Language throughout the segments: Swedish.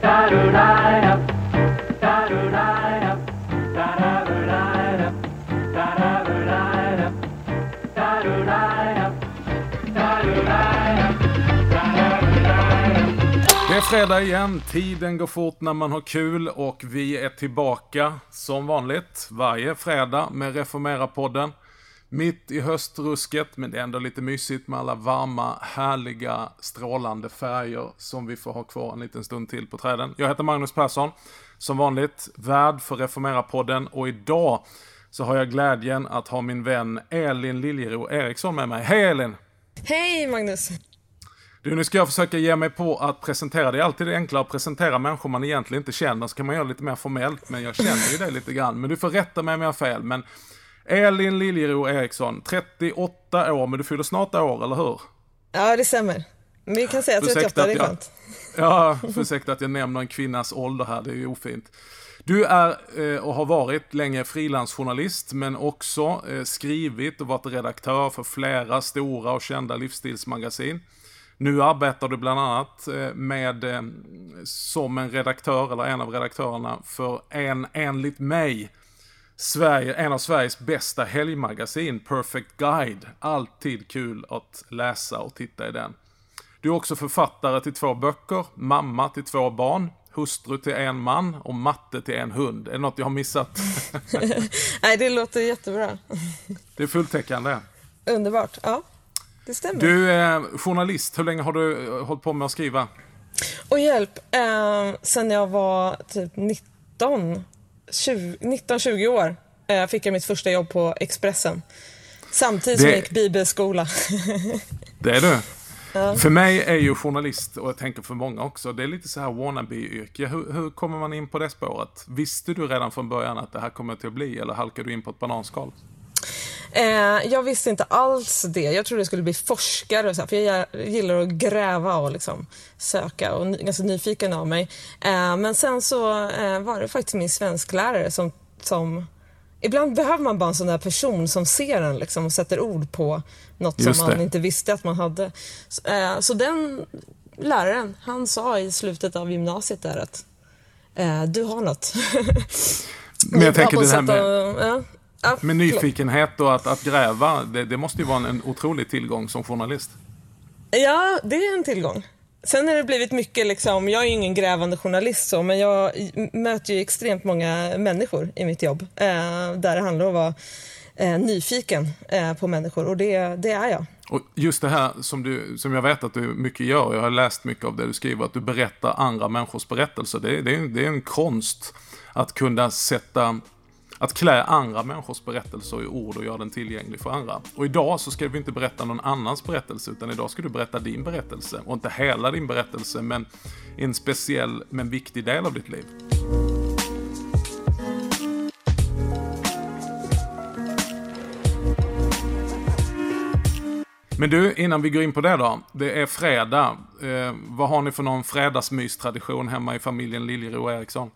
Det är fredag igen, tiden går fort när man har kul och vi är tillbaka som vanligt varje fredag med Reformera-podden. Mitt i höstrusket, men det är ändå lite mysigt med alla varma, härliga, strålande färger som vi får ha kvar en liten stund till på träden. Jag heter Magnus Persson, som vanligt värd för Reformera-podden och idag så har jag glädjen att ha min vän Elin Liljero Eriksson med mig. Hej Elin! Hej Magnus! Du, nu ska jag försöka ge mig på att presentera. Det är alltid enklare att presentera människor man egentligen inte känner, så kan man göra lite mer formellt, men jag känner ju dig lite grann. Men du får rätta mig om jag har fel. Men Elin Liljero Eriksson, 38 år, men du fyller snart år, eller hur? Ja, det stämmer. Vi kan säga 38, det är skönt. Ja, ursäkta att jag nämner en kvinnas ålder här, det är ju ofint. Du är eh, och har varit länge frilansjournalist, men också eh, skrivit och varit redaktör för flera stora och kända livsstilsmagasin. Nu arbetar du bland annat eh, med, som en redaktör, eller en av redaktörerna, för en, enligt mig, Sverige, en av Sveriges bästa helgmagasin, Perfect Guide. Alltid kul att läsa och titta i den. Du är också författare till två böcker, mamma till två barn, hustru till en man och matte till en hund. Är det något jag har missat? Nej, det låter jättebra. Det är fulltäckande. Underbart. Ja, det stämmer. Du är journalist. Hur länge har du eh, hållit på med att skriva? Och hjälp, eh, sen jag var typ 19, 19-20 år eh, fick jag mitt första jobb på Expressen. Samtidigt det... som jag gick bibelskola. det är du. Ja. För mig är ju journalist, och jag tänker för många också, det är lite så här wannabe-yrke. Hur, hur, kommer man in på det spåret? Visste du redan från början att det här kommer till att bli, eller halkade du in på ett bananskal? Eh, jag visste inte alls det. Jag trodde jag skulle bli forskare, och så här, för jag gillar att gräva och liksom söka och ganska nyfiken av mig. Eh, men sen så eh, var det faktiskt min svensklärare som, som Ibland behöver man bara en sån där person som ser en liksom, och sätter ord på något Just som man det. inte visste att man hade. Så, eh, så, den läraren, han sa i slutet av gymnasiet där att eh, du har något. Men jag tänker det här med, ja, med nyfikenhet och att, att gräva, det, det måste ju vara en otrolig tillgång som journalist. Ja, det är en tillgång. Sen har det blivit mycket, liksom, jag är ju ingen grävande journalist så, men jag möter ju extremt många människor i mitt jobb. Eh, där det handlar om att vara eh, nyfiken eh, på människor och det, det är jag. Och just det här som, du, som jag vet att du mycket gör, jag har läst mycket av det du skriver, att du berättar andra människors berättelser. Det, det, det är en konst att kunna sätta att klä andra människors berättelser i ord och göra den tillgänglig för andra. Och idag så ska vi inte berätta någon annans berättelse, utan idag ska du berätta din berättelse. Och inte hela din berättelse, men en speciell men viktig del av ditt liv. Men du, innan vi går in på det då. Det är fredag. Eh, vad har ni för någon fredagsmystradition hemma i familjen Liljero Eriksson?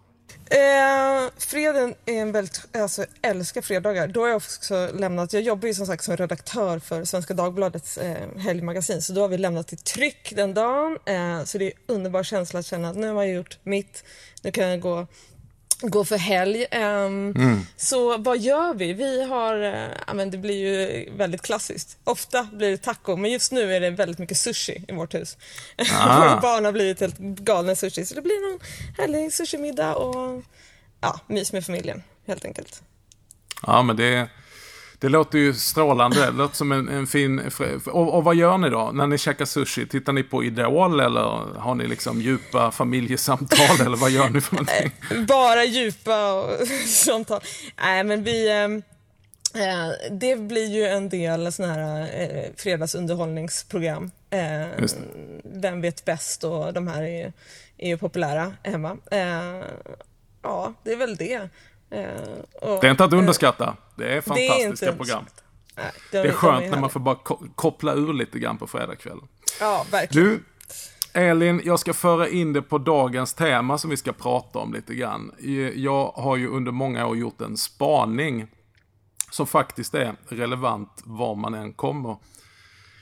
Eh, freden är en väldigt, alltså jag älskar fredagar. Då har jag också lämnat, jag jobbar ju som sagt som redaktör för Svenska Dagbladets eh, helgmagasin, så då har vi lämnat till tryck den dagen. Eh, så det är en underbar känsla att känna att nu har jag gjort mitt, nu kan jag gå gå för helg. Um, mm. Så vad gör vi? Vi har, uh, ja, men det blir ju väldigt klassiskt. Ofta blir det taco, men just nu är det väldigt mycket sushi i vårt hus. Ah. Barn har blivit helt galna i sushi, så det blir någon härlig sushimiddag och ja, mys med familjen, helt enkelt. Ja, men det det låter ju strålande. Det låter som en, en fin... Och, och, vad gör ni då? När ni käkar sushi? Tittar ni på Idol eller har ni liksom djupa familjesamtal? eller vad gör ni för någonting? Bara djupa samtal. Nej, men vi... Eh, det blir ju en del sådana här eh, fredagsunderhållningsprogram. Eh, Vem vet bäst och de här är, är ju populära hemma. Eh, ja, det är väl det. Och, det är inte att underskatta. Det är fantastiska det är program. Nej, det, det, är skönt när man får bara koppla ur lite grann på fredagskvällen. Ja, verkligen. Du, Elin, jag ska föra in det på dagens tema som vi ska prata om lite grann. Jag har ju under många år gjort en spaning som faktiskt är relevant var man än kommer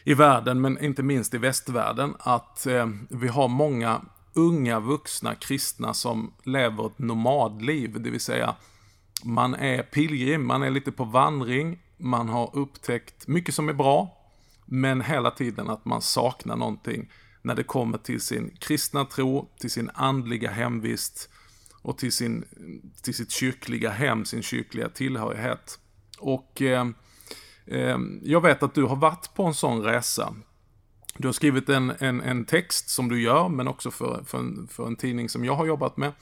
i världen, men inte minst i västvärlden, att eh, vi har många unga vuxna kristna som lever ett nomadliv, det vill säga man är pilgrim, man är lite på vandring, man har upptäckt mycket som är bra, men hela tiden att man saknar någonting när det kommer till sin kristna tro, till sin andliga hemvist och till, sin, till sitt kyrkliga hem, sin kyrkliga tillhörighet. Och eh, eh, jag vet att du har varit på en sån resa. Du har skrivit en, en, en text som du gör, men också för, för, en, för en tidning som jag har jobbat med.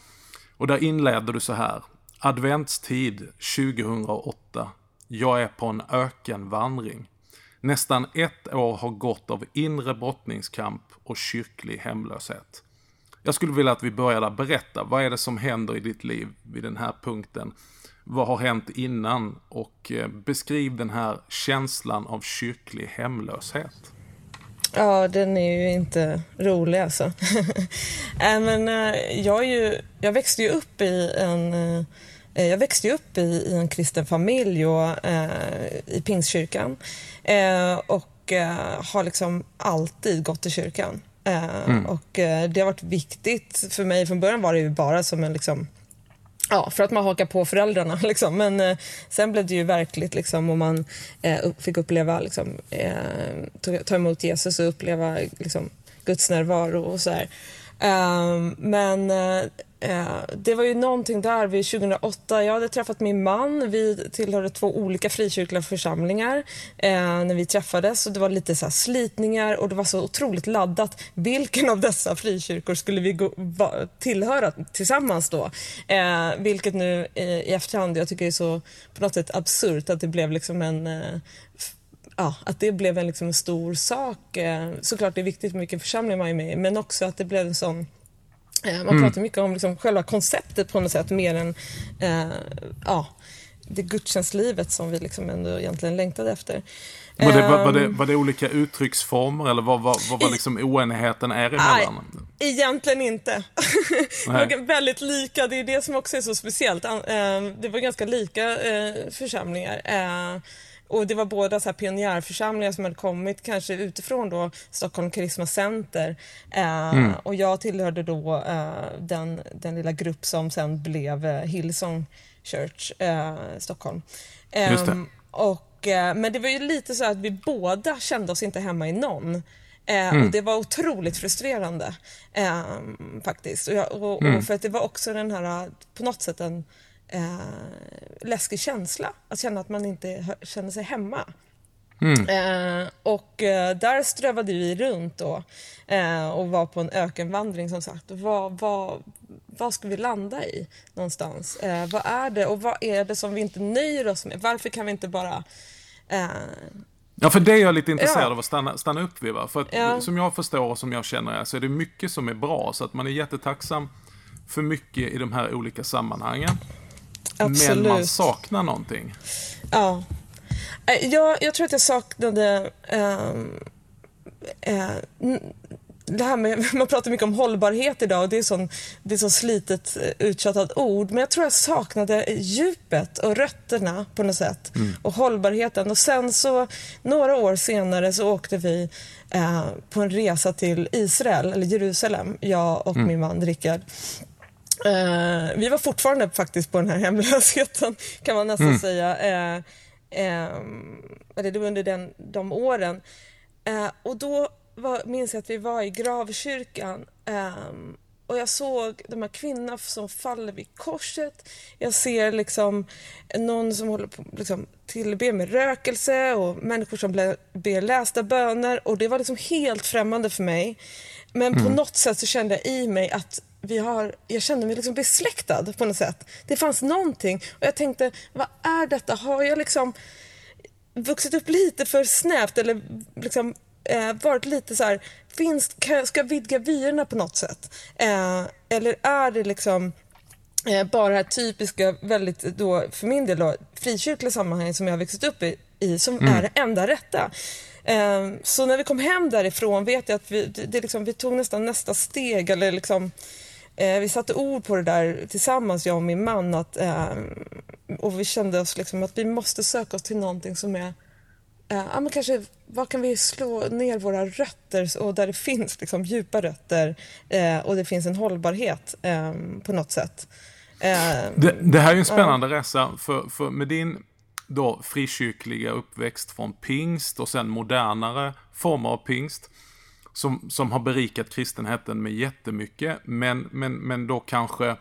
Och där inleder du så här. Adventstid 2008. Jag är på en ökenvandring. Nästan ett år har gått av inre brottningskamp och kyrklig hemlöshet. Jag skulle vilja att vi började berätta. Vad är det som händer i ditt liv vid den här punkten? Vad har hänt innan? Och eh, beskriv den här känslan av kyrklig hemlöshet. Ja, den är ju inte rolig alltså. äh, men, äh, jag, är ju, jag växte ju upp i en äh, jag växte upp i, i en kristen familj och i Pingstkyrkan och har liksom alltid gått till kyrkan. Mm. Och det har varit viktigt för mig. Från början var det ju bara som en liksom, Ja, för att man hakar på föräldrarna. Liksom. Men eh, sen blev det ju verkligt liksom, och man eh, fick uppleva, liksom, eh, ta, ta emot Jesus och uppleva liksom, Guds närvaro och så här. Ehm, men uh, det var ju någonting där vid 2008. Jag hade träffat min man. Vi tillhörde två olika frikyrkliga församlingar uh, när vi träffades. Och det var lite så slitningar och det var så otroligt laddat. Vilken av dessa frikyrkor skulle vi gå, va, tillhöra tillsammans då? Uh, vilket nu i efterhand jag tycker är så på något sätt absurt att det blev liksom en ja, att det blev en, liksom en stor sak. Eh, såklart det är viktigt vilken församling man är med i, men också att det blev en sån Eh, man mm. pratar mycket om liksom själva konceptet på något sätt mer än eh, ja, det gudstjänstlivet som vi liksom ändå egentligen längtade efter. Var det, var, det, ehm. var det olika uttrycksformer eller vad, vad var liksom oenigheten er emellan? Nej, egentligen inte. det var väldigt lika, det är det som också är så speciellt. Ehm, det var ganska lika eh, församlingar. Och det var båda så här pionjärförsamlingar som hade kommit kanske utifrån då Stockholm Karisma Center. Eh, mm. Och jag tillhörde då eh, den, den lilla grupp som sen blev eh, Hillsong Church eh, Stockholm. Ehm, och, eh, men det var ju lite så att vi båda kände oss inte hemma i någon. Eh, mm. Och det var otroligt frustrerande ehm, faktiskt. Och, jag, och, mm. och, för att det var också den här, på något sätt en eh, läskig känsla. Att känna att man inte känner sig hemma. Mm. Eh, och eh, där strövade vi runt då eh, och var på en ökenvandring som sagt. Vad, vad, vad ska vi landa i någonstans? Eh, vad är det och vad är det som vi inte nöjer oss med? Varför kan vi inte bara eh, Ja, för det är jag lite intresserad ja. av att stanna, stanna upp vid. Va? För att, ja. som jag förstår och som jag känner så är det mycket som är bra. Så att man är jättetacksam för mycket i de här olika sammanhangen. Absolut. Men man saknar någonting. Ja. Eh, jag, jag tror att jag saknade um, uh, det här med, man pratar mycket om hållbarhet idag och det är, sån, det är så slitet eh, uttjatat ord. Men jag tror jag saknade djupet och rötterna på något sätt. Mm. Och hållbarheten. Och sen så några år senare så åkte vi eh, på en resa till Israel, eller Jerusalem, jag och mm. min man Rickard. Eh, vi var fortfarande faktiskt på den här hemlösheten kan man nästan mm. säga. Eh, eh, det var under den, de åren. Eh, och då var, minns jag att vi var i gravkyrkan ehm, och jag såg de här kvinnorna som faller vid korset. Jag ser liksom någon som håller på liksom, tillbe med rökelse och människor som ber lästa böner och det var liksom helt främmande för mig. Men mm. på något sätt så kände jag i mig att vi har, jag kände mig liksom besläktad på något sätt. Det fanns någonting och jag tänkte, vad är detta? Har jag liksom vuxit upp lite för snävt eller liksom eh, varit lite så här, finns, kan, ska jag vidga vyerna på något sätt? Eh, eller är det liksom eh, bara det här typiska, väldigt då, för min del då, frikyrkliga sammanhang som jag har vuxit upp i, i som mm. är det enda rätta. Eh, så när vi kom hem därifrån vet jag att vi, det, liksom, vi tog nästan nästa steg, eller liksom vi satte ord på det där tillsammans, jag och min man. Att, eh, och vi kände oss liksom att vi måste söka oss till någonting som är ja, men kanske, var kan vi slå ner våra rötter och där det finns liksom, djupa rötter eh, och det finns en hållbarhet eh, på något sätt. Eh, det, det, här är en spännande ja. resa, för, för med din då frikyrkliga uppväxt från pingst och sen modernare former av pingst som, som har berikat kristenheten med jättemycket, men, men, men då kanske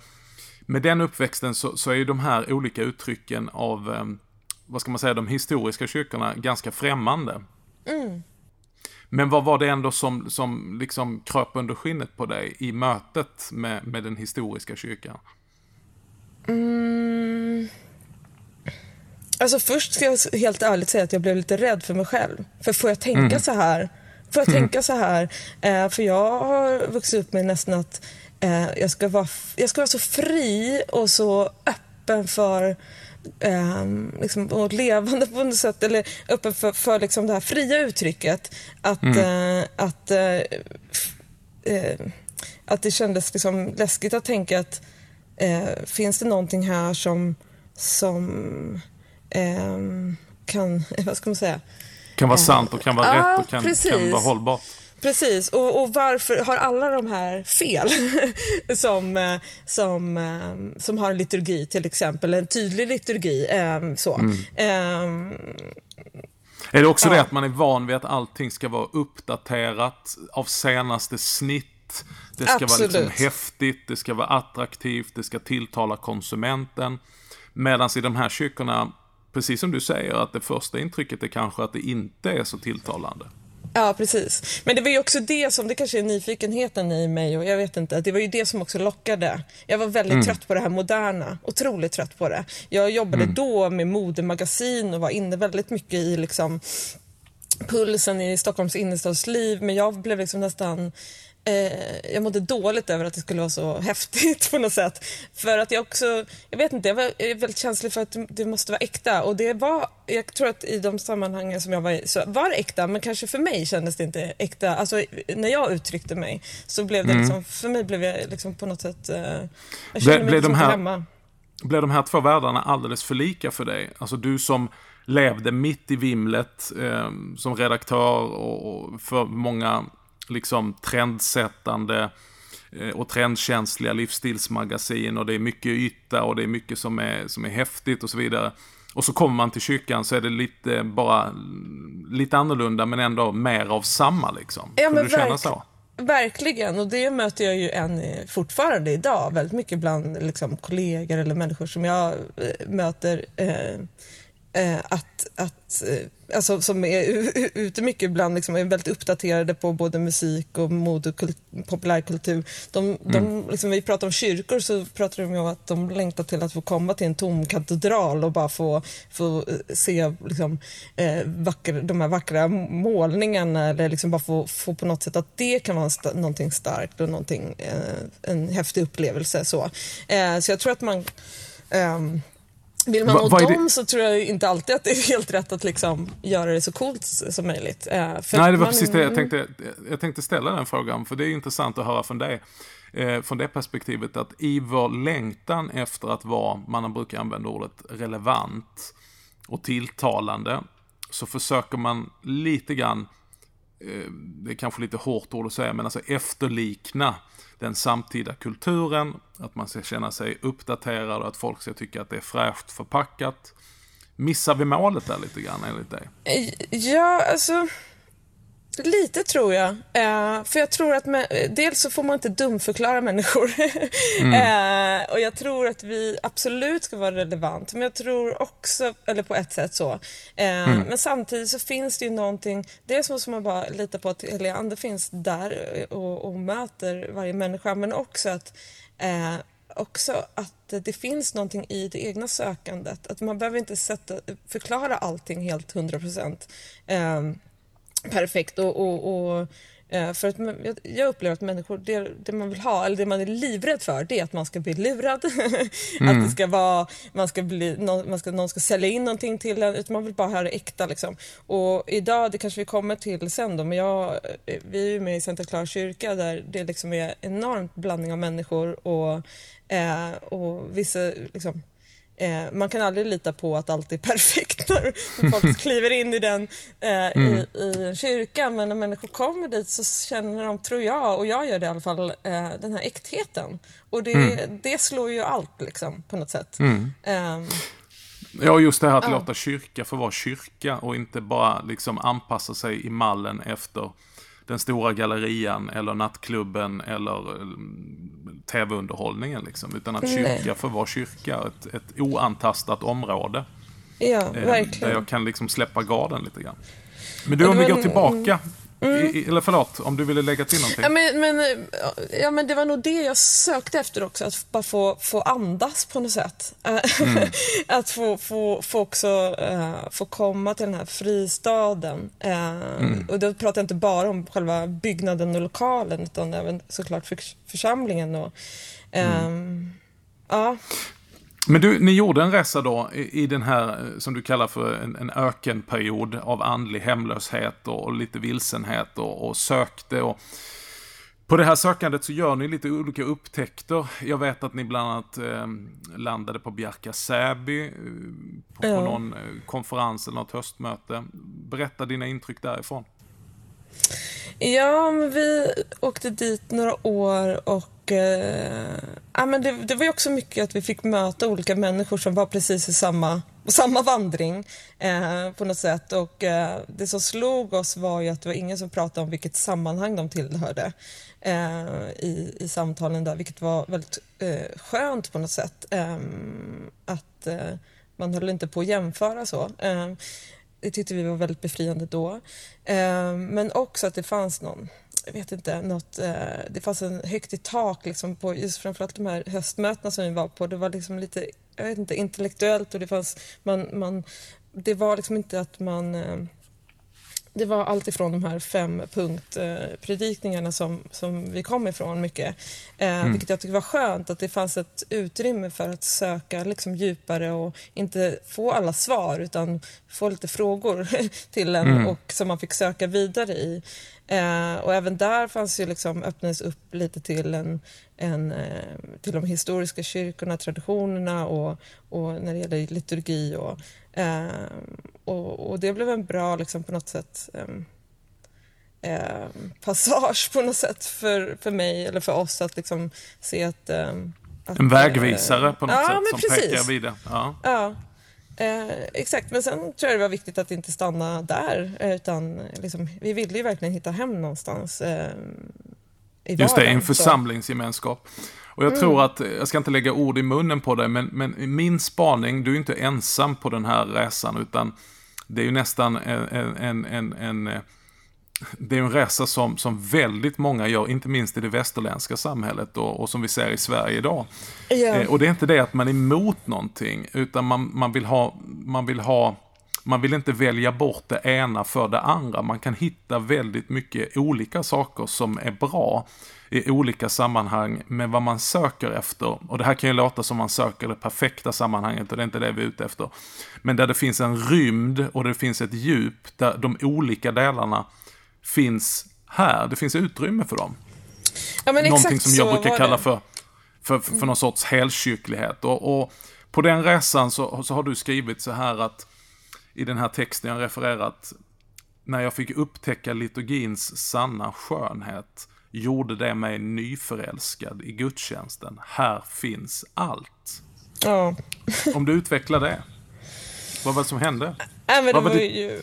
med den uppväxten så, så är ju de här olika uttrycken av eh, vad ska man säga, de historiska kyrkorna ganska främmande. Mm. Men vad var det ändå som, som liksom kröp under skinnet på dig i mötet med, med den historiska kyrkan? Mm. Alltså först ska jag helt ärligt säga att jag blev lite rädd för mig själv. För får jag tänka mm. så här? Får jag mm. tänka så här? Eh, för jag har vuxit upp med nästan att eh, jag, ska vara, jag ska vara så fri och så öppen för eh, liksom, levande på något sätt, eller öppen för, för liksom det här fria uttrycket. Att, mm. eh, att, eh, eh, att det kändes liksom läskigt att tänka att eh, finns det någonting här som, som kan, vad ska man säga? Kan vara sant och kan vara rätt och kan, kan vara hållbart. Precis, och, och, varför har alla de här fel som, eh, som, eh, som har en liturgi till exempel, en tydlig liturgi. Eh, så. Mm. Um, är det också ja. det att man är van vid att allting ska vara uppdaterat av senaste snitt? Det ska Absolut. vara liksom häftigt, det ska vara attraktivt, det ska tilltala konsumenten. Medan i de här kyrkorna, precis som du säger, att det första intrycket är kanske att det inte är så tilltalande. Ja, precis. Men det var ju också det som, det kanske är nyfikenheten i mig och jag vet inte, det var ju det som också lockade. Jag var väldigt mm. trött på det här moderna, otroligt trött på det. Jag jobbade mm. då med modemagasin och var inne väldigt mycket i liksom pulsen i Stockholms innerstadsliv, men jag blev liksom nästan eh, jag mådde dåligt över att det skulle vara så häftigt på något sätt. För att jag också, jag vet inte, jag var väldigt känslig för att det måste vara äkta och det var, jag tror att i de sammanhangen som jag var i så var det äkta men kanske för mig kändes det inte äkta. Alltså när jag uttryckte mig så blev det mm. liksom, för mig blev jag liksom på något sätt, eh, jag kände mig liksom här, hemma. Blev de här två världarna alldeles för lika för dig? Alltså du som levde mitt i vimlet eh, som redaktör och, och för många liksom trendsättande eh, och trendkänsliga livsstilsmagasin och det är mycket yta och det är mycket som är, som är häftigt och så vidare. Och så kommer man till kyrkan så är det lite bara lite annorlunda men ändå mer av samma liksom. Ja, men du känna så? Verkligen, och det möter jag ju än fortfarande idag väldigt mycket bland liksom, kollegor eller människor som jag eh, möter. Eh, eh, att, att eh, alltså, som är ute mycket ibland, liksom, är väldigt uppdaterade på både musik och mode och populärkultur. De, mm. de, liksom, vi pratar om kyrkor så pratar de om att de längtar till att få komma till en tom katedral och bara få, få eh, se liksom, eh, vackra, de här vackra målningarna eller liksom bara få, få på något sätt att det kan vara st någonting starkt och någonting, eh, en häftig upplevelse. Så, eh, så jag tror att man Um, vill man nå dem så tror jag inte alltid att det är helt rätt att liksom göra det så coolt som möjligt. Eh, Nej, det var man, precis det jag tänkte, jag tänkte ställa den frågan, för det är intressant att höra från dig. Eh, från det perspektivet att i vår längtan efter att vara, man brukar använda ordet relevant och tilltalande, så försöker man lite grann, eh, det är kanske lite hårt ord att säga, men alltså efterlikna den samtida kulturen, att man ska känna sig uppdaterad och att folk ska tycka att det är fräscht förpackat. Missar vi målet där lite grann enligt dig? Eh, ja, alltså Lite tror jag. Eh, för jag tror att med, dels så får man inte dumförklara människor. Mm. eh, och jag tror att vi absolut ska vara relevant. Men jag tror också, eller på ett sätt så. Eh, mm. Men samtidigt så finns det ju någonting, dels måste man bara lita på att Helena Ande finns där och, och möter varje människa. Men också att eh, också att det finns någonting i det egna sökandet. Att man behöver inte sätta, förklara allting helt hundra procent. Eh, perfekt. Och, och, och eh, för att jag upplever att människor, det, det, man vill ha, eller det man är livrädd för, det är att man ska bli lurad. Mm. att det ska vara, man ska bli, någon, man ska, någon ska sälja in någonting till en, utan man vill bara ha det äkta. Liksom. Och idag, det kanske vi kommer till sen då, men jag, vi är ju med i Santa Clara kyrka där det liksom är enormt blandning av människor och, eh, och vissa liksom, eh, man kan aldrig lita på att allt är perfekt när folk kliver in i den eh, mm. i, i en kyrka. Men när människor kommer dit så känner de, tror jag, och jag gör det i alla fall, eh, den här äktheten. Och det, mm. det slår ju allt liksom på något sätt. Mm. Um, Ja, just det här att ja. låta kyrka få vara kyrka och inte bara liksom anpassa sig i mallen efter den stora gallerian eller nattklubben eller mm, tv-underhållningen. Liksom, utan att kyrka får vara kyrka, ett, ett oantastat område. Ja, eh, verkligen. Där jag kan liksom släppa garden lite grann. Men du, om vi går tillbaka Mm. I, eller förlåt, om du ville lägga till någonting. Ja men, men, ja, men det var nog det jag sökte efter också, att bara få, få andas på något sätt. Mm. att få, få, få också uh, få komma till den här fristaden. Uh, mm. Och då pratar jag inte bara om själva byggnaden och lokalen, utan även såklart för, församlingen. Och, um, ja. Men du, ni gjorde en resa då i, i den här, eh, som du kallar för en, en ökenperiod av andlig hemlöshet och, och lite vilsenhet och, och sökte. Och, på det här sökandet så gör ni lite olika upptäckter. Jag vet att ni bland annat eh, landade på Bjärka Säby eh, på, på någon eh, konferens eller något höstmöte. Berätta dina intryck därifrån. Ja, men vi åkte dit några år och eh, ja, men det, det var ju också mycket att vi fick möta olika människor som var precis i samma, samma vandring eh, på något sätt. Och eh, det som slog oss var ju att det var ingen som pratade om vilket sammanhang de tillhörde eh, i, i samtalen där, vilket var väldigt eh, skönt på något sätt. Ehm, eh, att man höll inte på att jämföra så. Ehm, det tyckte vi var väldigt befriande då. Eh, men också att det fanns någon, jag vet inte, något, eh, det fanns en högt i tak liksom på just framförallt de här höstmötena som vi var på. Det var liksom lite, jag vet inte, intellektuellt och det fanns, man, man, det var liksom inte att man eh, det var allt ifrån de här fem punktpredikningarna som, som vi kom ifrån mycket. Eh, mm. Vilket jag tycker var skönt, att det fanns ett utrymme för att söka liksom djupare och inte få alla svar utan få lite frågor till en mm. och som man fick söka vidare i. Eh, och även där fanns ju liksom, öppnades upp lite till, en, en, eh, till de historiska kyrkorna, traditionerna och, och när det gäller liturgi och Eh, och, och, det blev en bra, liksom, på något sätt, eh, passage på något sätt för, för mig eller för oss att liksom se att... att en vägvisare på något ja, sätt som precis. pekar vidare. Ja. ja. Eh, exakt, men sen tror jag det var viktigt att inte stanna där. Utan liksom, vi ville ju verkligen hitta hem någonstans. Eh, Just det, en församlingsgemenskap. Och jag mm. tror att, jag ska inte lägga ord i munnen på dig, men, men min spaning, du är inte ensam på den här resan, utan det är ju nästan en, en, en, en det är en resa som, som väldigt många gör, inte minst i det västerländska samhället och, och som vi ser i Sverige idag. Yeah. Eh, och det är inte det att man är emot någonting, utan man, man, vill ha, man vill ha man vill inte välja bort det ena för det andra. Man kan hitta väldigt mycket olika saker som är bra i olika sammanhang med vad man söker efter. Och det här kan ju låta som man söker det perfekta sammanhanget och det är inte det vi är ute efter. Men där det finns en rymd och det finns ett djup där de olika delarna finns här. Det finns utrymme för dem. Ja, Någonting som jag brukar kalla för, för, för, för någon sorts helkyrklighet. Och, och på den resan så, så har du skrivit så här att i den här texten jag refererat, när jag fick upptäcka liturgins sanna skönhet, gjorde det mig nyförälskad i gudstjänsten. Här finns allt. Ja. Om du utvecklar det. Vad var det som hände? Men det var ju...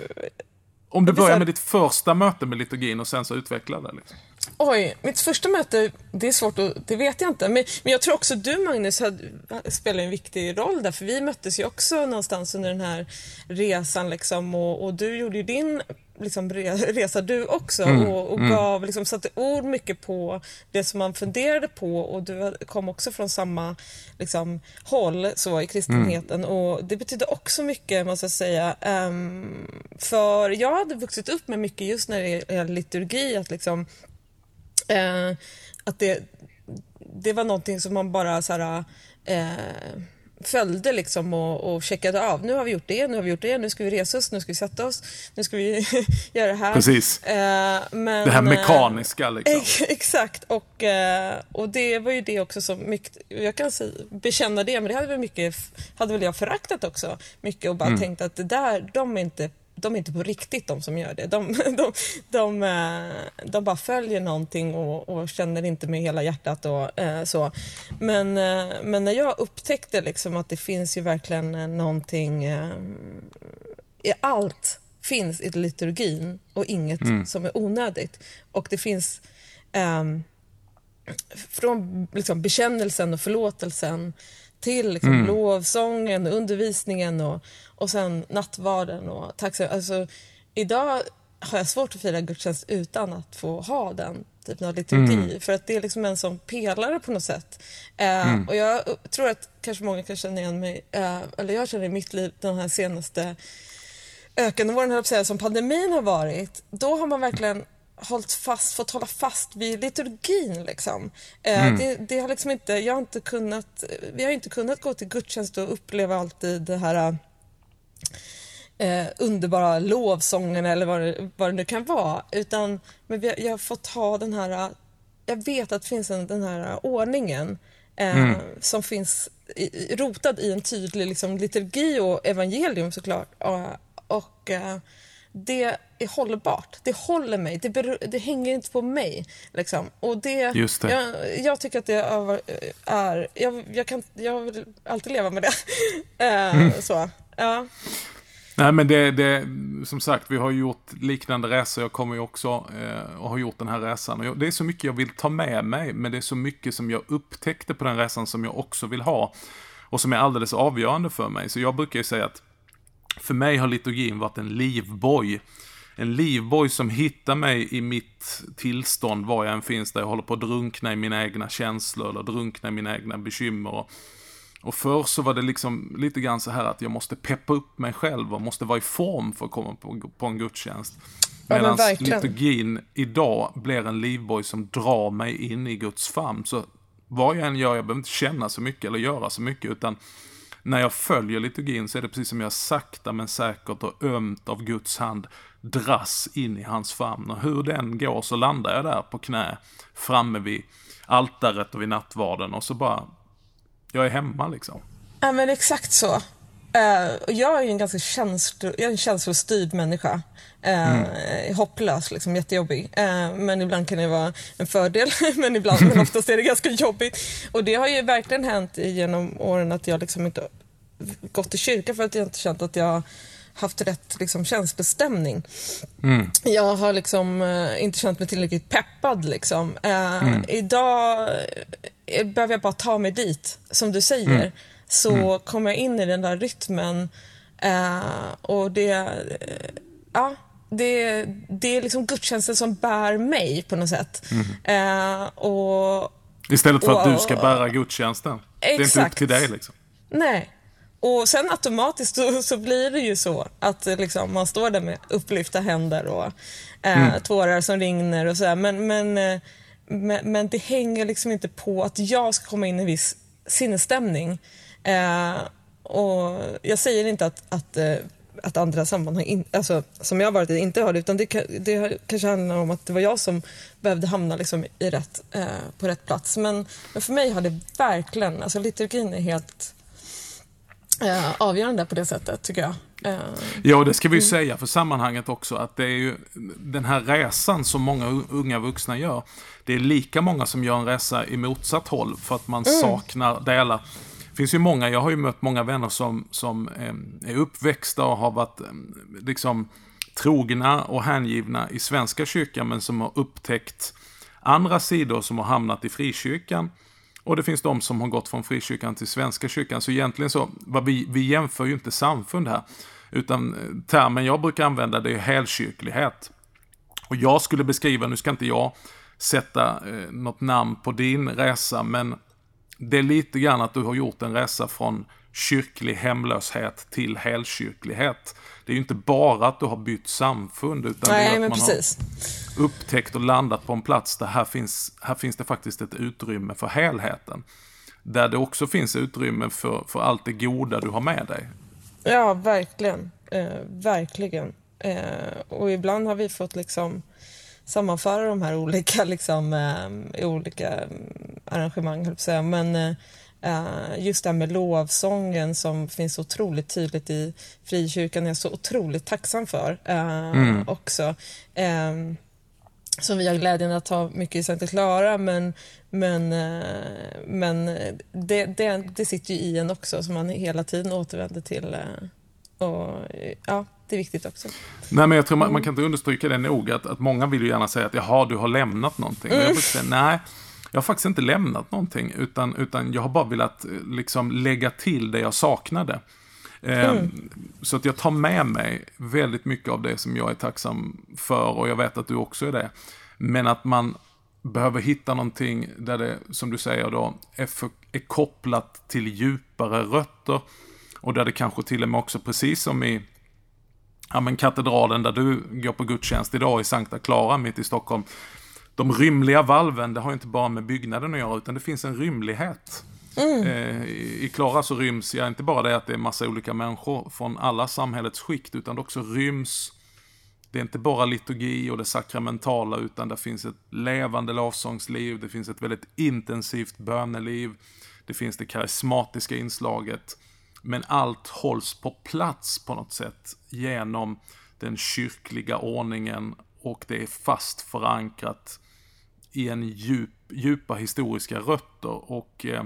Om du börjar med ditt första möte med liturgin och sen så utvecklar det. Liksom. Oj, mitt första möte, det är svårt att, det vet jag inte. Men, men jag tror också du Magnus hade, spelade en viktig roll där, för vi möttes ju också någonstans under den här resan liksom och, och du gjorde ju din liksom, resa du också mm, och, och mm. gav, liksom, satte ord mycket på det som man funderade på och du kom också från samma liksom, håll så, i kristenheten mm. och det betydde också mycket måste jag säga. Um, för jag hade vuxit upp med mycket just när det gäller liturgi, att liksom uh, att det, det var någonting som man bara så här, uh, följde liksom och, och checkade av. Nu har vi gjort det, nu har vi gjort det, nu ska vi resa oss, nu ska vi sätta oss, nu ska vi göra det här. Precis. Eh, men, det här mekaniska liksom. Exakt, och, eh, och det var ju det också som mycket, jag kan säga, bekänna det, men det hade väl, mycket, hade väl jag föraktat också mycket och bara mm. tänkt att det där, de är inte de är inte på riktigt de som gör det. De, de, de, eh, de bara följer någonting och, och, känner inte med hela hjärtat och eh, så. Men, eh, men när jag upptäckte liksom att det finns ju verkligen någonting eh, i allt finns i liturgin och inget mm. som är onödigt. Och det finns ehm, från liksom, bekännelsen och förlåtelsen till liksom, mm. lovsången, undervisningen och, och sen nattvarden och tacksamhet. Alltså, idag har jag svårt att fira gudstjänst utan att få ha den typen av liturgi. Mm. För att det är liksom en sån pelare på något sätt. Eh, mm. Och jag tror att kanske många kan känna igen mig, eh, eller jag känner i mitt liv den här senaste ökenvåren, som pandemin har varit. Då har man verkligen hållit fast, fått hålla fast vid liturgin. Liksom. Eh, mm. Det, det, har liksom inte, jag har inte kunnat, vi har inte kunnat gå till gudstjänst och uppleva alltid det här eh, underbara lovsången eller vad det, vad det nu kan vara. Utan men vi, jag har fått ha den här, jag vet att det finns en, den här ordningen eh, mm. som finns i, rotad i en tydlig liksom, liturgi och evangelium såklart. Och, och eh, det är hållbart. Det håller mig. Det, beror, det hänger inte på mig. Liksom. Och det, Just det. Jag, jag, tycker att det är... jag, jag, kan, jag vill alltid leva med det. uh, mm. så, ja. Nej men det, det, som sagt, vi har gjort liknande resor. Jag kommer ju också eh, och har gjort den här resan. Och jag, det är så mycket jag vill ta med mig, men det är så mycket som jag upptäckte på den resan som jag också vill ha. Och som är alldeles avgörande för mig. Så jag brukar ju säga att för mig har liturgin varit en livboj. En livboj som hittar mig i mitt tillstånd var jag än finns, där jag håller på att drunkna i mina egna känslor eller drunkna i mina egna bekymmer. Och, och förr så var det liksom lite grann så här att jag måste peppa upp mig själv och måste vara i form för att komma på, på en gudstjänst. Medan ja, liturgin idag blir en livboj som drar mig in i Guds famn. Så vad jag än gör, jag behöver inte känna så mycket eller göra så mycket, utan när jag följer liturgin så är det precis som jag sakta men säkert och ömt av Guds hand dras in i hans famn. Och hur den går så landar jag där på knä framme vid altaret och vid nattvarden och så bara, jag är hemma liksom. Ja men exakt så. Uh, jag är ju en ganska känslo, jag är en känslostyrd människa. Uh, mm. Hopplös, liksom, jättejobbig. Uh, men ibland kan det vara en fördel, men ibland, men oftast är det ganska jobbigt. Och det har ju verkligen hänt genom åren att jag liksom inte gått i kyrkan för att jag inte känt att jag haft rätt liksom, känslostämning. Mm. Jag har liksom uh, inte känt mig tillräckligt peppad. Liksom. Uh, mm. Idag uh, behöver jag bara ta mig dit, som du säger. Mm. Så mm. kommer jag in i den där rytmen och det... ja, det, det är liksom gudstjänsten som bär mig på något sätt. Mm. och, Istället för och, att du ska bära gudstjänsten. Exakt. Det är inte upp till dig liksom. Nej, och sen automatiskt så, så, blir det ju så att liksom, man står där med upplyfta händer och eh, mm. tårar som rinner och sådär. Men, men, eh, men, men, det hänger liksom inte på att jag ska komma in i en viss sinnesstämning. Eh, och jag säger inte att, att, eh, att andra sammanhang in, alltså, som jag har varit i inte har det, utan det, det kanske handlar om att det var jag som behövde hamna liksom i rätt, eh, på rätt plats. Men, men för mig har det verkligen, alltså liturgin är helt eh, avgörande på det sättet, tycker jag. Eh, ja, det ska vi ju mm. säga för sammanhanget också, att det är ju den här resan som många unga vuxna gör. Det är lika många som gör en resa i motsatt håll, för att man mm. saknar delar. Det finns ju många, jag har ju mött många vänner som, som eh, är uppväxta och har varit liksom trogna och hängivna i Svenska kyrkan, men som har upptäckt andra sidor som har hamnat i frikyrkan och det finns de som har gått från frikyrkan till Svenska kyrkan. Så egentligen så, vad vi, vi jämför ju inte samfund här. Utan eh, termen jag brukar använda det är helkyrklighet. Och jag skulle beskriva, nu ska inte jag sätta eh, något namn på din resa, men det är lite grann att du har gjort en resa från kyrklig hemlöshet till helkyrklighet. Det är ju inte bara att du har bytt samfund, utan Nej, det är att man precis. har upptäckt och landat på en plats där här finns, här finns det faktiskt ett utrymme för helheten. där det också finns utrymme för, för allt det goda du har med dig. Ja, verkligen. Eh, verkligen. Eh, och ibland har vi fått liksom sammanföra de här olika, liksom, eh, olika mm, arrangemang, höll säga. Men eh, just det här med lovsången som finns otroligt tydligt i frikyrkan är jag så otroligt tacksam för eh, mm. också. Ehm, som vi har glädjen att ha mycket i Santa Clara men, men, eh, men det, det, det sitter ju i en också som man hela tiden återvänder till. Och, ja, det är viktigt också. Nej, men jag tror man, man kan inte understryka det nog, att, att många vill ju gärna säga att jaha, du har lämnat någonting. Mm. Jag säga, nej, jag har faktiskt inte lämnat någonting, utan, utan jag har bara velat liksom, lägga till det jag saknade. Ehm, mm. Så att jag tar med mig väldigt mycket av det som jag är tacksam för och jag vet att du också är det. Men att man behöver hitta någonting där det, som du säger då, är, för, är kopplat till djupare rötter. Och där det kanske till och med också, precis som i ja, men katedralen där du går på gudstjänst idag i Sankta Clara mitt i Stockholm. De rymliga valven, det har inte bara med byggnaden att göra, utan det finns en rymlighet. Mm. Eh, I Klara så ryms, ja, inte bara det att det är massa olika människor från alla samhällets skikt, utan det också ryms det är inte bara liturgi och det sakramentala, utan det finns ett levande lovsångsliv, det finns ett väldigt intensivt böneliv, det finns det karismatiska inslaget. Men allt hålls på plats på något sätt genom den kyrkliga ordningen och det är fast förankrat i en djup, djupa historiska rötter och eh,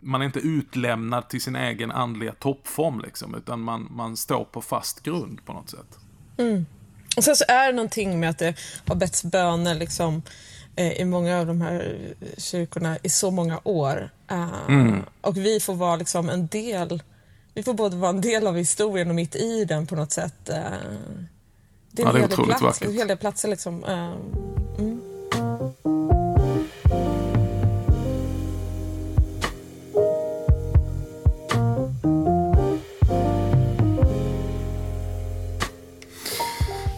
man är inte utlämnad till sin egen andliga toppform liksom, utan man, man står på fast grund på något sätt. Mm. Och sen så är det någonting med att det har betts böner liksom, eh, i många av de här kyrkorna i så många år. Uh, mm. Och vi får vara liksom en del, vi får både vara en del av historien och mitt i den på något sätt. Uh, det är ja, det är plats, vackert. En hel del platser liksom. Uh, mm.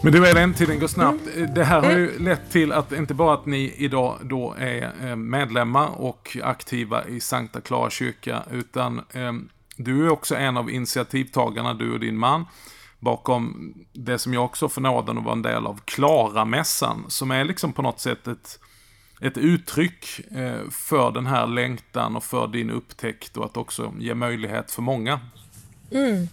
Men du Elin, tiden går snabbt. Mm. Det här har ju mm. lett till att inte bara att ni idag då är eh, medlemmar och aktiva i Sankta Clara kyrka, utan eh, du är också en av initiativtagarna, du och din man, bakom det som jag också får nåden att vara en del av, Klara-mässan, som är liksom på något sätt ett, ett uttryck eh, för den här längtan och för din upptäckt och att också ge möjlighet för många. Mm.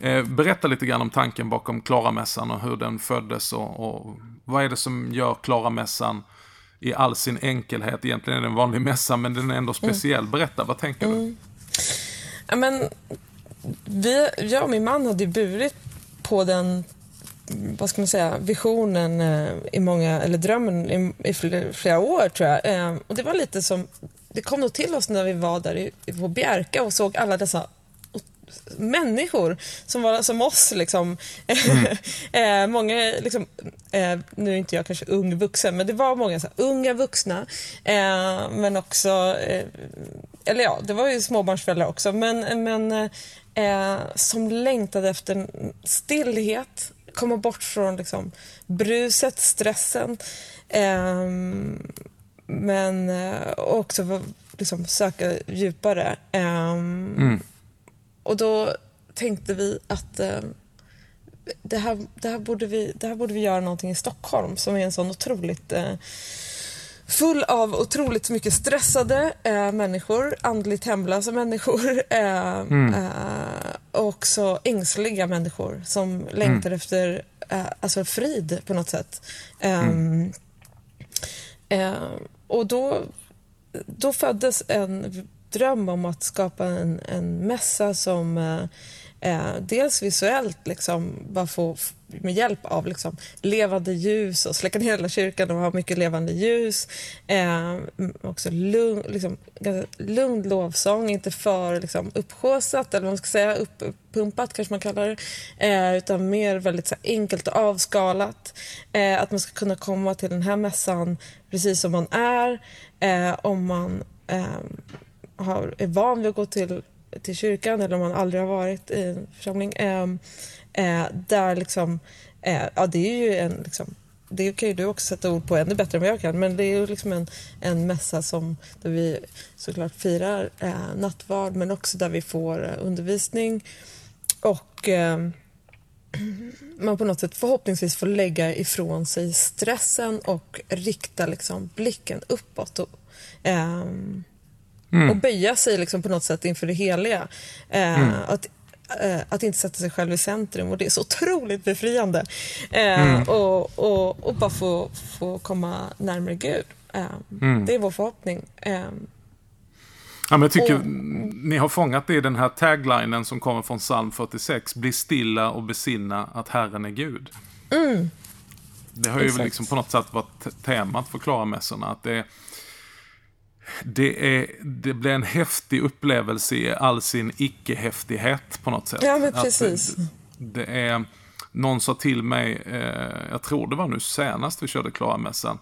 Eh, berätta lite grann om tanken bakom Klaramässan och hur den föddes och, och vad är det som gör Klaramässan i all sin enkelhet, egentligen är det en vanlig mässa men den är ändå speciell. Mm. Berätta, vad tänker mm. du? Ja, men, vi, jag och min man hade burit på den vad ska man säga, visionen eh, i många, eller drömmen i, i flera, flera, år tror jag. Eh, och det var lite som, det kom nog till oss när vi var där i, på Bjärka och såg alla dessa människor som var som oss. Liksom. Mm. eh, många, liksom, eh, nu är inte jag kanske ung vuxen, men det var många så här, unga vuxna. Eh, men också, eller ja, det var ju småbarnsföräldrar också, men, men som längtade efter stillhet, komma bort från liksom, bruset, stressen. Men också liksom, söka djupare. Mm. Och då tänkte vi att eh, det, här, det, här borde vi, det här borde vi göra någonting i Stockholm som är en sån otroligt eh, full av otroligt mycket stressade eh, människor, andligt hemlösa människor eh, mm. eh, och också ängsliga människor som längtar mm. efter eh, alltså frid på något sätt. Mm. Ehm, eh, och då, då föddes en dröm om att skapa en, en mässa som eh, eh dels visuellt liksom, bara få med hjälp av liksom, levande ljus och släcka ner hela kyrkan och ha mycket levande ljus. Eh, också lugn, liksom, lugn lovsång, inte för liksom, uppsjåsat eller vad man ska säga, uppumpat kanske man kallar det. Eh, utan mer väldigt så enkelt och avskalat. Eh, att man ska kunna komma till den här mässan precis som man är. Eh, om man eh, har, är van vid att gå till, till kyrkan eller om man aldrig har varit i en församling. Eh, eh, där liksom, eh, ja det är ju en liksom, det kan ju du också sätta ord på ännu bättre än vad jag kan, men det är ju liksom en, en mässa som, där vi såklart firar eh, nattvard men också där vi får eh, undervisning och eh, man på något sätt förhoppningsvis får lägga ifrån sig stressen och rikta liksom blicken uppåt. Och, eh, mm. och böja sig liksom på något sätt inför det heliga. Eh, mm. att, eh, att inte sätta sig själv i centrum och det är så otroligt befriande. Eh, mm. och, och, och bara få, få komma närmare Gud. Eh, mm. Det är vår förhoppning. Eh, Ja, men jag tycker och, ni har fångat det i den här taglinen som kommer från psalm 46. Bli stilla och besinna att Herren är Gud. Mm. Det har ju Exakt. liksom på något sätt varit temat för Klara-mässorna. Att det, det, är, det blir en häftig upplevelse i all sin icke-häftighet på något sätt. Ja, men precis. Det, det, är, någon sa till mig, eh, jag tror det var nu senast vi körde Klara-mässan.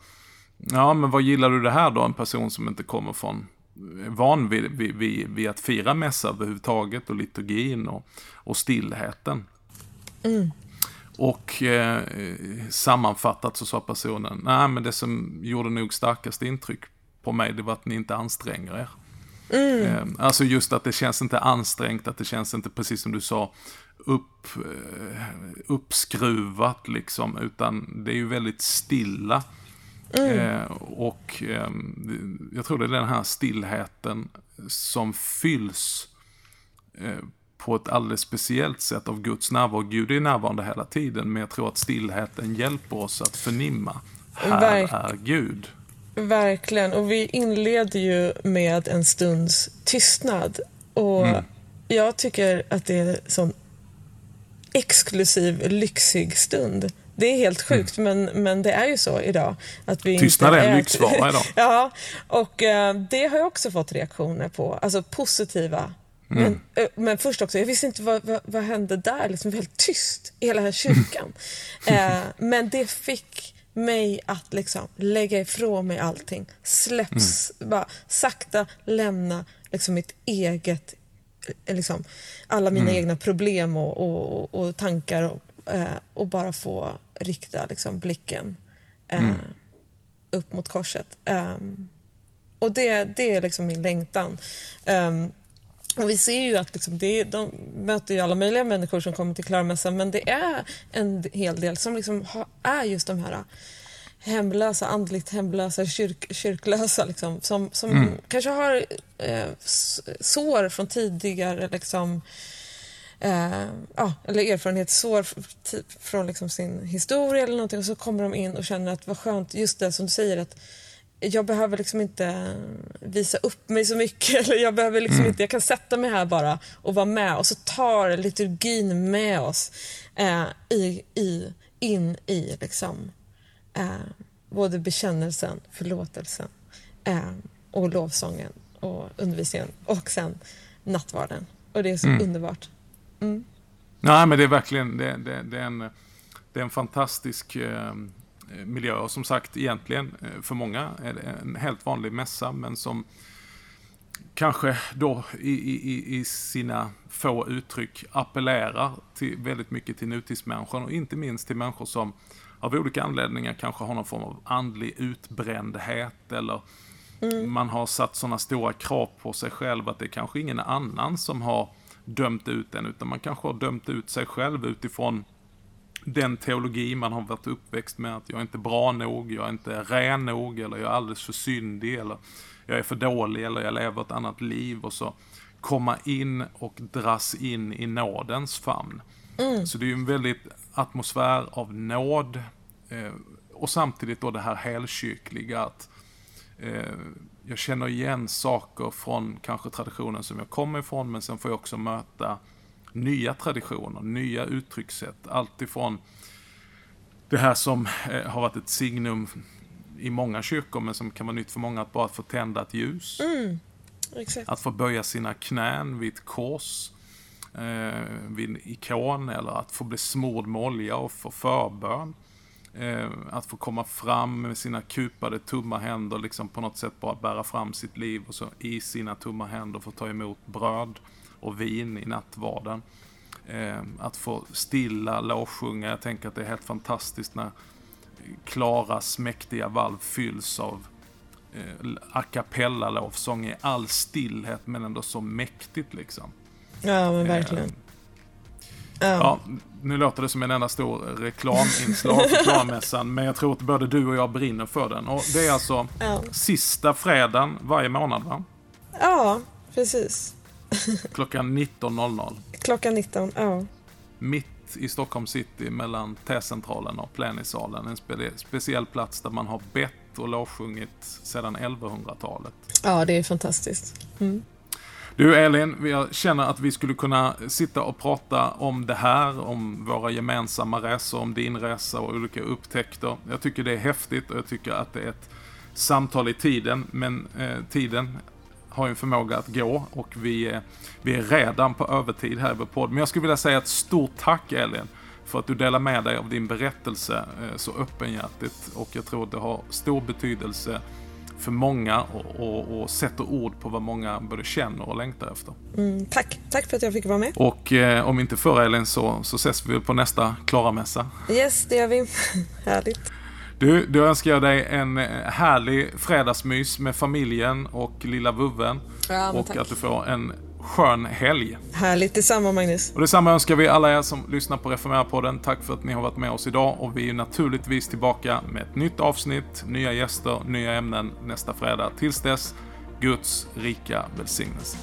Ja, men vad gillar du det här då? En person som inte kommer från van vid, vid, vid, vid att fira mässa överhuvudtaget och liturgin och, och stillheten. Mm. Och eh, sammanfattat så sa personen, nej men det som gjorde nog starkast intryck på mig det var att ni inte anstränger er. Mm. Eh, alltså just att det känns inte ansträngt, att det känns inte precis som du sa upp, eh, uppskruvat liksom, utan det är ju väldigt stilla. Mm. Eh, och eh, jag tror det är den här stillheten som fylls eh, på ett alldeles speciellt sätt av Guds närvaro. Gud är närvarande hela tiden, men jag tror att stillheten hjälper oss att förnimma. Här är Gud. Verkligen, och vi inleder ju med en stunds tystnad. Och mm. jag tycker att det är en sån exklusiv, lyxig stund. Det är helt sjukt, mm. men, men det är ju så idag. Att vi Tystnad är en lyxvara idag. ja, och uh, det har jag också fått reaktioner på. Alltså positiva. Mm. Men, uh, men först också, jag visste inte vad, vad, vad hände där. Liksom, helt tyst i hela här kyrkan. uh, men det fick mig att liksom lägga ifrån mig allting. Släpps, mm. bara sakta lämna liksom mitt eget, liksom, alla mina mm. egna problem och, och, och tankar och, eh, och bara få rikta liksom, blicken eh, mm. upp mot korset. Um, och det, det är liksom min längtan. Um, och vi ser ju att liksom det, de möter ju alla möjliga människor som kommer till Klarmässan men det är en hel del som liksom ha, är just de här hemlösa, andligt hemlösa, kyrk, kyrklösa liksom, som, som mm. kanske har eh, sår från tidigare liksom, eh, ja, eller erfarenhetssår från liksom sin historia eller någonting och så kommer de in och känner att vad skönt, just det som du säger att jag behöver liksom inte visa upp mig så mycket. Eller jag, behöver liksom mm. inte, jag kan sätta mig här bara och vara med och så tar liturgin med oss eh, i, i, in i liksom, eh, både bekännelsen, förlåtelsen eh, och lovsången och undervisningen och sen nattvarden. Och det är så mm. underbart. Mm. Nej, men det är verkligen det, det, det, är, en, det är en fantastisk eh, miljö. Och som sagt, egentligen eh, för många är det en helt vanlig mässa, men som kanske då i, i, i sina få uttryck appellerar till, väldigt mycket till nutidsmänniskan och inte minst till människor som av olika anledningar kanske har någon form av andlig utbrändhet eller mm. man har satt sådana stora krav på sig själv att det är kanske ingen annan som har dömt ut en, utan man kanske har dömt ut sig själv utifrån den teologi man har varit uppväxt med, att jag är inte bra nog, jag är inte ren nog, eller jag är alldeles för syndig, eller jag är för dålig, eller jag lever ett annat liv, och så komma in och dras in i nådens famn. Mm. Så det är ju en väldigt atmosfär av nåd, eh, och samtidigt då det här helkyrkliga, att eh, jag känner igen saker från kanske traditionen som jag kommer ifrån, men sen får jag också möta nya traditioner, nya uttryckssätt. Alltifrån det här som eh, har varit ett signum i många kyrkor, men som kan vara nytt för många, att bara få tända ett ljus. Mm, att få böja sina knän vid ett kors, eh, vid en ikon, eller att få bli smord med olja och få förbön. Eh, att få komma fram med sina kupade tumma händer, liksom på något sätt bara bära fram sitt liv och så i sina tumma händer få ta emot bröd och vin i nattvarden. Eh, att få stilla lovsjunga, jag tänker att det är helt fantastiskt när Klaras mäktiga valv fylls av eh, a cappella-lovsång i all stillhet men ändå så mäktigt liksom. Ja, men verkligen. Eh, ja. nu låter det som en enda stor reklaminslag för Klarmässan, men jag tror att både du och jag brinner för den. Och det är alltså ja. sista fredagen varje månad, va? Ja, precis. Klockan 19.00. Klockan 19, ja. Mitt i Stockholm city mellan T-centralen och plenisalen. En spe speciell plats där man har bett och lovsjungit sedan 1100-talet. Ja, det är fantastiskt. Mm. Du Elin, jag känner att vi skulle kunna sitta och prata om det här, om våra gemensamma resor, om din resa och olika upptäckter. Jag tycker det är häftigt och jag tycker att det är ett samtal i tiden, men eh, tiden har ju en förmåga att gå och vi är, vi är redan på övertid här i podd. Men jag skulle vilja säga ett stort tack Elin för att du delar med dig av din berättelse eh, så öppenhjärtigt och jag tror att det har stor betydelse för många och, och, och sätter ord på vad många både känner och längtar efter. Mm, tack, tack för att jag fick vara med. Och eh, om inte förr Elin så, så ses vi på nästa Klara-mässa. Yes, det gör vi. Härligt. Du, då önskar jag dig en eh, härlig fredagsmys med familjen och lilla vovven. Ja, och tack. att du får en skön helg. Härligt, detsamma Magnus. Och detsamma önskar vi alla er som lyssnar på Reformera-podden. Tack för att ni har varit med oss idag och vi är naturligtvis tillbaka med ett nytt avsnitt, nya gäster, nya ämnen nästa fredag. Tills dess, Guds rika välsignelse.